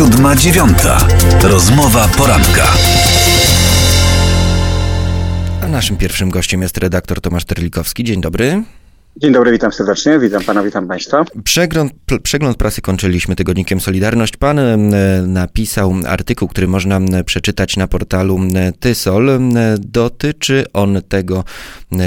Siódma dziewiąta. Rozmowa poranka. A naszym pierwszym gościem jest redaktor Tomasz Terlikowski. Dzień dobry. Dzień dobry, witam serdecznie, witam pana, witam państwa. Przegląd, przegląd prasy kończyliśmy tygodnikiem Solidarność. Pan e, napisał artykuł, który można e, przeczytać na portalu e, Tysol. Dotyczy on tego,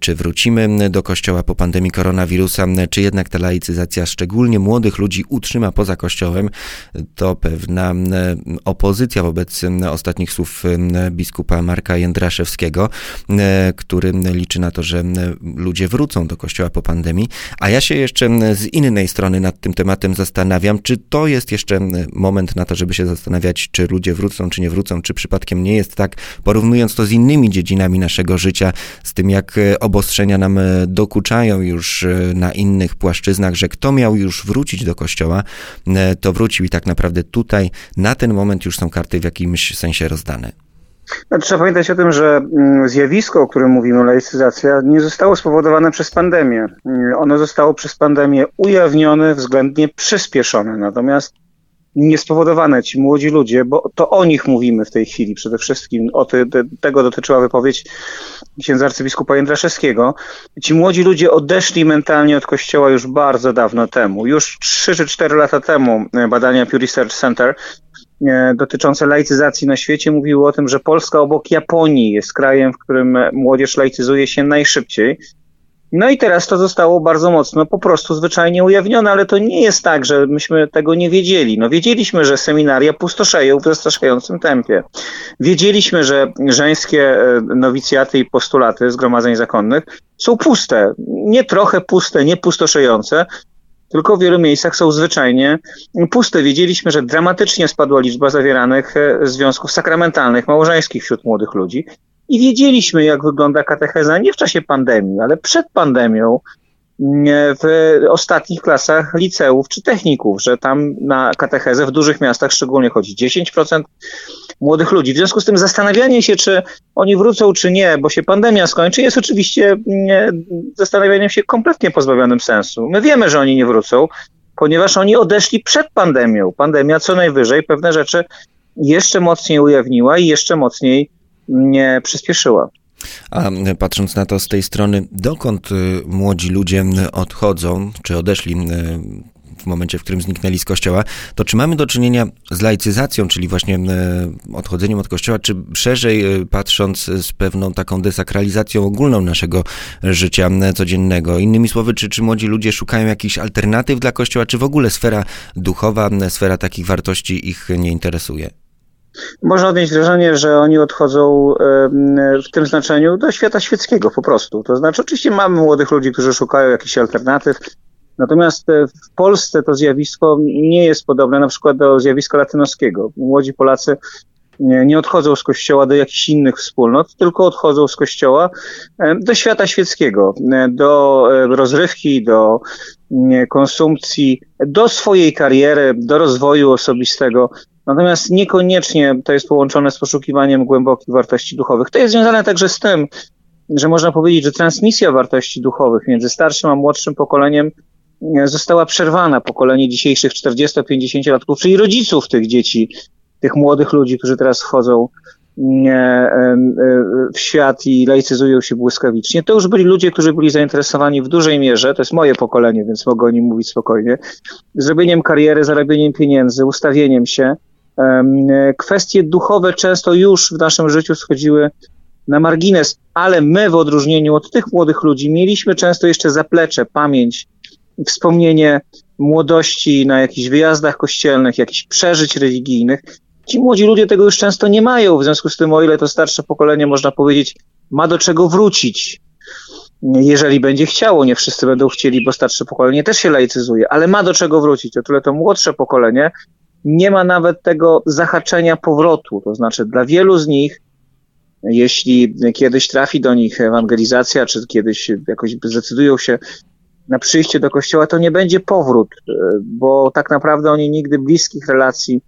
czy wrócimy do kościoła po pandemii koronawirusa, czy jednak ta laicyzacja szczególnie młodych ludzi utrzyma poza kościołem. To pewna opozycja wobec ostatnich słów biskupa Marka Jędraszewskiego, który liczy na to, że ludzie wrócą do kościoła po pandemii. A ja się jeszcze z innej strony nad tym tematem zastanawiam, czy to jest jeszcze moment na to, żeby się zastanawiać, czy ludzie wrócą, czy nie wrócą, czy przypadkiem nie jest tak, porównując to z innymi dziedzinami naszego życia, z tym jak obostrzenia nam dokuczają już na innych płaszczyznach, że kto miał już wrócić do kościoła, to wrócił i tak naprawdę tutaj na ten moment już są karty w jakimś sensie rozdane. No, trzeba pamiętać o tym, że mm, zjawisko, o którym mówimy, laicyzacja, nie zostało spowodowane przez pandemię. Mm, ono zostało przez pandemię ujawnione, względnie przyspieszone. Natomiast nie spowodowane ci młodzi ludzie, bo to o nich mówimy w tej chwili przede wszystkim. O te, te, tego dotyczyła wypowiedź księdza arcybiskupa Jędraszewskiego. Ci młodzi ludzie odeszli mentalnie od kościoła już bardzo dawno temu. Już 3 czy 4 lata temu e, badania Pew Research Center dotyczące laicyzacji na świecie mówiły o tym, że Polska obok Japonii jest krajem, w którym młodzież laicyzuje się najszybciej. No i teraz to zostało bardzo mocno po prostu zwyczajnie ujawnione, ale to nie jest tak, że myśmy tego nie wiedzieli. No wiedzieliśmy, że seminaria pustoszeją w zastraszającym tempie. Wiedzieliśmy, że żeńskie e, nowicjaty i postulaty zgromadzeń zakonnych są puste. Nie trochę puste, nie pustoszejące, tylko w wielu miejscach są zwyczajnie puste. Wiedzieliśmy, że dramatycznie spadła liczba zawieranych e, związków sakramentalnych, małżeńskich wśród młodych ludzi. I wiedzieliśmy, jak wygląda katecheza nie w czasie pandemii, ale przed pandemią, w ostatnich klasach liceów czy techników, że tam na katechezę w dużych miastach szczególnie chodzi 10% młodych ludzi. W związku z tym zastanawianie się, czy oni wrócą, czy nie, bo się pandemia skończy, jest oczywiście zastanawianiem się kompletnie pozbawionym sensu. My wiemy, że oni nie wrócą, ponieważ oni odeszli przed pandemią. Pandemia co najwyżej pewne rzeczy jeszcze mocniej ujawniła i jeszcze mocniej nie przyspieszyła. A patrząc na to z tej strony, dokąd y, młodzi ludzie odchodzą, czy odeszli y, w momencie, w którym zniknęli z kościoła, to czy mamy do czynienia z laicyzacją, czyli właśnie y, odchodzeniem od kościoła, czy szerzej patrząc z pewną taką desakralizacją ogólną naszego życia codziennego? Innymi słowy, czy, czy młodzi ludzie szukają jakichś alternatyw dla kościoła, czy w ogóle sfera duchowa, sfera takich wartości ich nie interesuje? Można odnieść wrażenie, że oni odchodzą w tym znaczeniu do świata świeckiego po prostu. To znaczy, oczywiście mamy młodych ludzi, którzy szukają jakichś alternatyw, natomiast e, w Polsce to zjawisko nie jest podobne na przykład do zjawiska latynoskiego. Młodzi Polacy nie odchodzą z kościoła do jakichś innych wspólnot, tylko odchodzą z kościoła do świata świeckiego, e, do e, rozrywki, do konsumpcji, do swojej kariery, do rozwoju osobistego. Natomiast niekoniecznie to jest połączone z poszukiwaniem głębokich wartości duchowych. To jest związane także z tym, że można powiedzieć, że transmisja wartości duchowych między starszym a młodszym pokoleniem e, została przerwana. Pokolenie dzisiejszych 40-50-latków, czyli rodziców tych dzieci, tych młodych ludzi, którzy teraz wchodzą e, e, w świat i laicyzują się błyskawicznie. To już byli ludzie, którzy byli zainteresowani w dużej mierze, to jest moje pokolenie, więc mogę o nim mówić spokojnie, zrobieniem kariery, zarabianiem pieniędzy, ustawieniem się, Kwestie duchowe często już w naszym życiu schodziły na margines, ale my w odróżnieniu od tych młodych ludzi mieliśmy często jeszcze zaplecze, pamięć, wspomnienie młodości na jakichś wyjazdach kościelnych, jakichś przeżyć religijnych. Ci młodzi ludzie tego już często nie mają, w związku z tym, o ile to starsze pokolenie, można powiedzieć, ma do czego wrócić, jeżeli będzie chciało. Nie wszyscy będą chcieli, bo starsze pokolenie też się laicyzuje, ale ma do czego wrócić. O tyle to młodsze pokolenie nie ma nawet tego zahaczenia powrotu. To znaczy, dla wielu z nich, jeśli kiedyś trafi do nich ewangelizacja, czy kiedyś jakoś zdecydują się na przyjście do kościoła, to nie będzie powrót, bo tak naprawdę oni nigdy bliskich relacji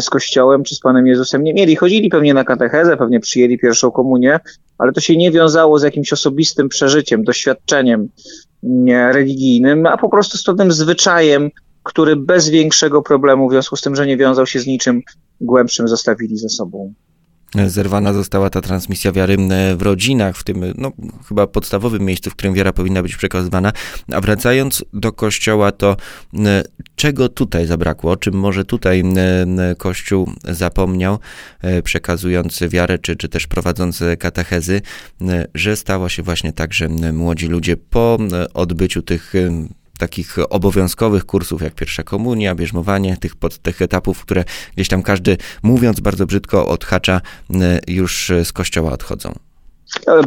z Kościołem czy z Panem Jezusem nie mieli. Chodzili pewnie na katechezę, pewnie przyjęli pierwszą komunię, ale to się nie wiązało z jakimś osobistym przeżyciem, doświadczeniem religijnym, a po prostu z pewnym zwyczajem który bez większego problemu, w związku z tym, że nie wiązał się z niczym głębszym, zostawili ze sobą. Zerwana została ta transmisja wiary w rodzinach, w tym no, chyba podstawowym miejscu, w którym wiara powinna być przekazywana. A wracając do kościoła, to czego tutaj zabrakło? Czym może tutaj Kościół zapomniał, e, przekazując wiarę, czy, czy też prowadząc katechezy, że stało się właśnie tak, że młodzi ludzie po odbyciu tych takich obowiązkowych kursów, jak pierwsza komunia, bierzmowanie, tych, pod, tych etapów, które gdzieś tam każdy, mówiąc bardzo brzydko, odhacza, już z kościoła odchodzą.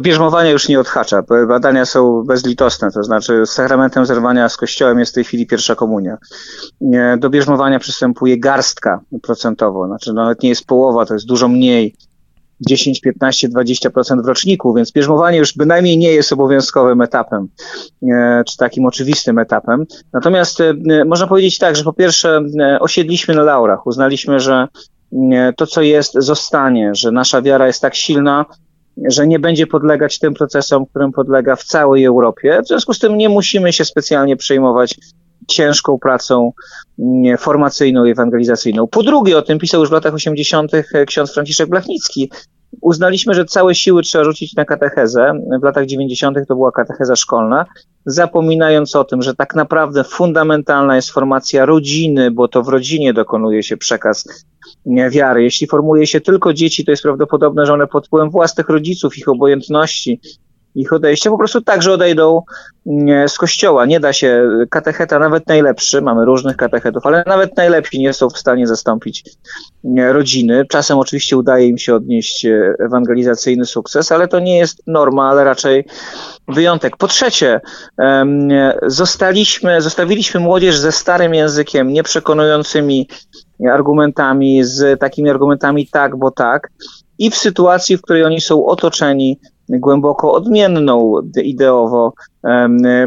Bierzmowanie już nie odhacza. Badania są bezlitosne, to znaczy sakramentem zerwania z kościołem jest w tej chwili pierwsza komunia. Do bierzmowania przystępuje garstka procentowo, znaczy nawet nie jest połowa, to jest dużo mniej 10, 15, 20% w roczniku, więc bierzmowanie już bynajmniej nie jest obowiązkowym etapem, e, czy takim oczywistym etapem. Natomiast e, można powiedzieć tak, że po pierwsze e, osiedliśmy na laurach, uznaliśmy, że to, co jest, zostanie, że nasza wiara jest tak silna, że nie będzie podlegać tym procesom, którym podlega w całej Europie. W związku z tym nie musimy się specjalnie przejmować ciężką pracą formacyjną i ewangelizacyjną. Po drugie, o tym pisał już w latach 80. ksiądz Franciszek Blachnicki. Uznaliśmy, że całe siły trzeba rzucić na katechezę. W latach 90. to była katecheza szkolna, zapominając o tym, że tak naprawdę fundamentalna jest formacja rodziny, bo to w rodzinie dokonuje się przekaz wiary. Jeśli formuje się tylko dzieci, to jest prawdopodobne, że one pod wpływem własnych rodziców, ich obojętności, ich odejścia po prostu także odejdą mm, z kościoła. Nie da się, katecheta nawet najlepszy, mamy różnych katechetów, ale nawet najlepsi nie są w stanie zastąpić mm, rodziny. Czasem oczywiście udaje im się odnieść e, ewangelizacyjny sukces, ale to nie jest norma, ale raczej wyjątek. Po trzecie, zostaliśmy, zostawiliśmy młodzież ze starym językiem, nieprzekonującymi argumentami, z takimi argumentami tak, bo tak. I w sytuacji, w której oni są otoczeni głęboko odmienną ideowo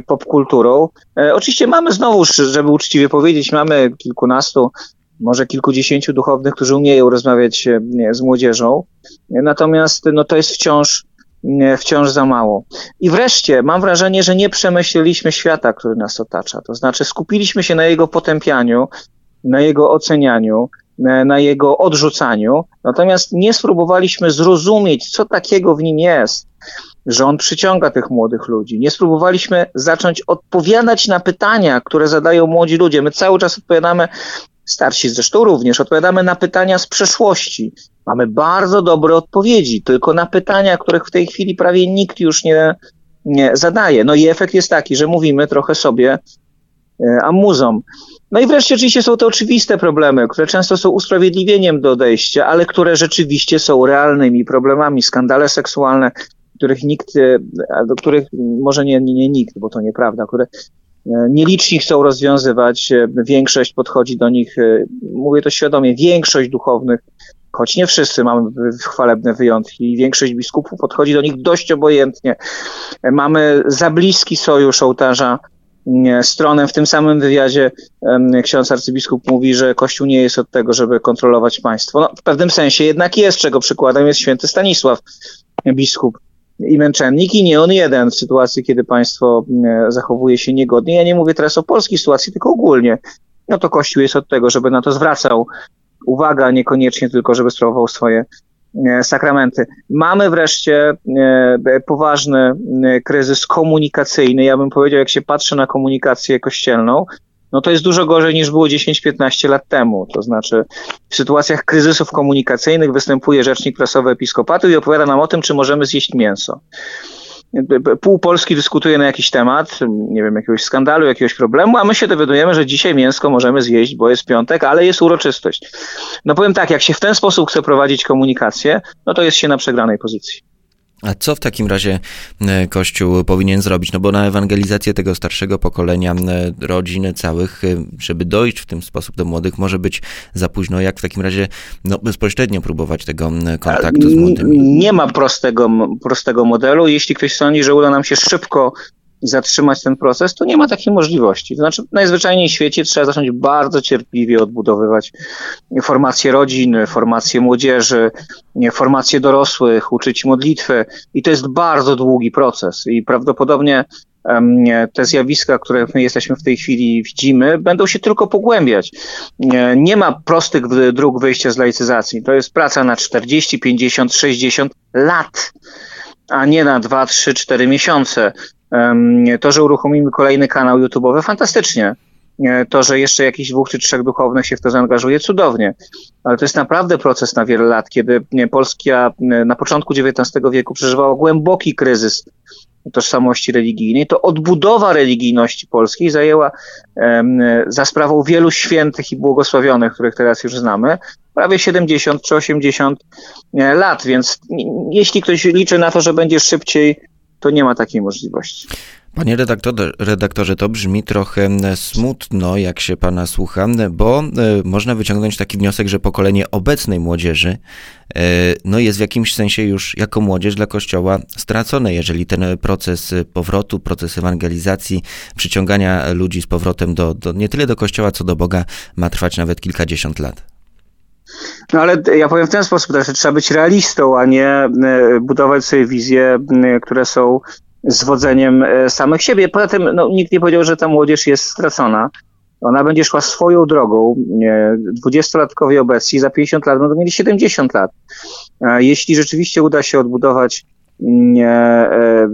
popkulturą. E, oczywiście mamy znowu, żeby uczciwie powiedzieć, mamy kilkunastu, może kilkudziesięciu duchownych, którzy umieją rozmawiać e, z młodzieżą, natomiast no, to jest wciąż wciąż za mało. I wreszcie mam wrażenie, że nie przemyśleliśmy świata, który nas otacza. To znaczy skupiliśmy się na jego potępianiu, na jego ocenianiu, na jego odrzucaniu, natomiast nie spróbowaliśmy zrozumieć, co takiego w nim jest, że on przyciąga tych młodych ludzi. Nie spróbowaliśmy zacząć odpowiadać na pytania, które zadają młodzi ludzie. My cały czas odpowiadamy, starsi zresztą również, odpowiadamy na pytania z przeszłości. Mamy bardzo dobre odpowiedzi, tylko na pytania, których w tej chwili prawie nikt już nie, nie zadaje. No i efekt jest taki, że mówimy trochę sobie e, amuzom. No i wreszcie oczywiście są to oczywiste problemy, które często są usprawiedliwieniem do odejścia, ale które rzeczywiście są realnymi problemami. Skandale seksualne, których nikt, e, do których może nie, nie, nie nikt, bo to nieprawda, które e, nieliczni chcą rozwiązywać, większość podchodzi do nich, mówię to świadomie, większość duchownych, choć nie wszyscy mamy chwalebne wyjątki, większość biskupów podchodzi do nich dość obojętnie. Mamy za bliski sojusz ołtarza stronę. W tym samym wywiadzie ksiądz arcybiskup mówi, że Kościół nie jest od tego, żeby kontrolować państwo. No, w pewnym sensie jednak jest, czego przykładem jest święty Stanisław, biskup i męczennik i nie on jeden w sytuacji, kiedy państwo zachowuje się niegodnie. Ja nie mówię teraz o polskiej sytuacji, tylko ogólnie. No to Kościół jest od tego, żeby na to zwracał uwagę, niekoniecznie tylko, żeby sprawował swoje E, sakramenty. Mamy wreszcie e, poważny e, kryzys komunikacyjny. Ja bym powiedział, jak się patrzy na komunikację kościelną, no to jest dużo gorzej niż było 10-15 lat temu. To znaczy w sytuacjach kryzysów komunikacyjnych występuje rzecznik prasowy episkopatu i opowiada nam o tym, czy możemy zjeść mięso pół Polski dyskutuje na jakiś temat, nie wiem, jakiegoś skandalu, jakiegoś problemu, a my się dowiadujemy, że dzisiaj mięsko możemy zjeść, bo jest piątek, ale jest uroczystość. No powiem tak, jak się w ten sposób chce prowadzić komunikację, no to jest się na przegranej pozycji. A co w takim razie e, Kościół powinien zrobić? No bo na ewangelizację tego starszego pokolenia e, rodzin całych, e, żeby dojść w ten sposób do młodych, może być za późno. Jak w takim razie no, bezpośrednio próbować tego kontaktu z młodymi? Nie ma prostego, prostego modelu. Jeśli ktoś sądzi, że uda nam się szybko zatrzymać ten proces, to nie ma takiej możliwości. To znaczy, najzwyczajniej w świecie trzeba zacząć bardzo cierpliwie odbudowywać formacje rodzin, formacje młodzieży, formacje dorosłych, uczyć modlitwy i to jest bardzo długi proces i prawdopodobnie te zjawiska, które my jesteśmy w tej chwili widzimy, będą się tylko pogłębiać. Nie ma prostych dróg wyjścia z laicyzacji. To jest praca na 40, 50, 60 lat, a nie na 2, 3, 4 miesiące. To, że uruchomimy kolejny kanał YouTube'owy, fantastycznie. To, że jeszcze jakiś dwóch czy trzech duchownych się w to zaangażuje, cudownie. Ale to jest naprawdę proces na wiele lat, kiedy Polska na początku XIX wieku przeżywała głęboki kryzys tożsamości religijnej, to odbudowa religijności polskiej zajęła za sprawą wielu świętych i błogosławionych, których teraz już znamy, prawie 70 czy 80 e, lat, więc jeśli ktoś liczy na to, że będzie szybciej, to nie ma takiej możliwości. Panie redaktorze, redaktorze, to brzmi trochę smutno, jak się pana słucha, bo e, można wyciągnąć taki wniosek, że pokolenie obecnej młodzieży e, no jest w jakimś sensie już jako młodzież dla Kościoła stracone, jeżeli ten proces powrotu, proces ewangelizacji, przyciągania ludzi z powrotem do, do nie tyle do Kościoła, co do Boga ma trwać nawet kilkadziesiąt lat. No ale ja powiem w ten sposób, że trzeba być realistą, a nie e, budować sobie wizje, które są zwodzeniem e, samych siebie. Poza tym no, nikt nie powiedział, że ta młodzież jest stracona. Ona będzie szła swoją drogą. Dwudziestolatkowie obecni za 50 lat będą mieli 70 lat. Jeśli rzeczywiście uda się odbudować e,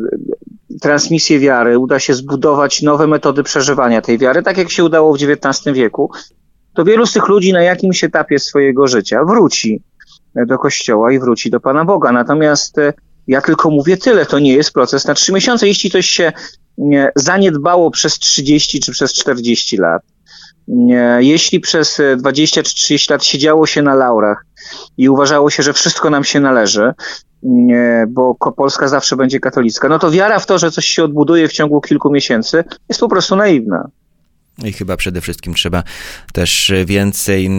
transmisję wiary, uda się zbudować nowe metody przeżywania tej wiary, tak jak się udało w XIX wieku, to wielu z tych ludzi na jakimś etapie swojego życia wróci do kościoła i wróci do Pana Boga. Natomiast e, ja tylko mówię tyle, to nie jest proces na trzy miesiące. Jeśli coś się zaniedbało przez 30 czy przez 40 lat, jeśli przez 20 czy 30 lat siedziało się na laurach i uważało się, że wszystko nam się należy, bo Polska zawsze będzie katolicka, no to wiara w to, że coś się odbuduje w ciągu kilku miesięcy, jest po prostu naiwna. I chyba przede wszystkim trzeba też więcej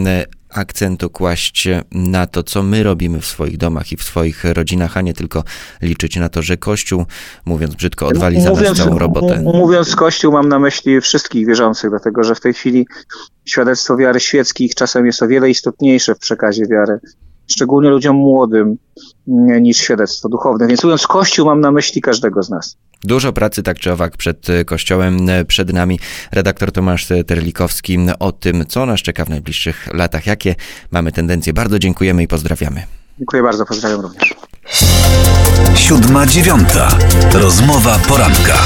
akcentu kłaść na to, co my robimy w swoich domach i w swoich rodzinach, a nie tylko liczyć na to, że Kościół, mówiąc brzydko, odwali za nas całą robotę. Mówiąc Kościół, mam na myśli wszystkich wierzących, dlatego że w tej chwili świadectwo wiary świeckich czasem jest o wiele istotniejsze w przekazie wiary szczególnie ludziom młodym, niż świadectwo duchowne. Więc mówiąc Kościół, mam na myśli każdego z nas. Dużo pracy tak czy owak przed e, Kościołem, e, przed nami. Redaktor Tomasz Terlikowski o tym, co nas czeka w najbliższych latach, jakie mamy tendencje. Bardzo dziękujemy i pozdrawiamy. Dziękuję bardzo, pozdrawiam również. Siódma dziewiąta. Rozmowa poranka.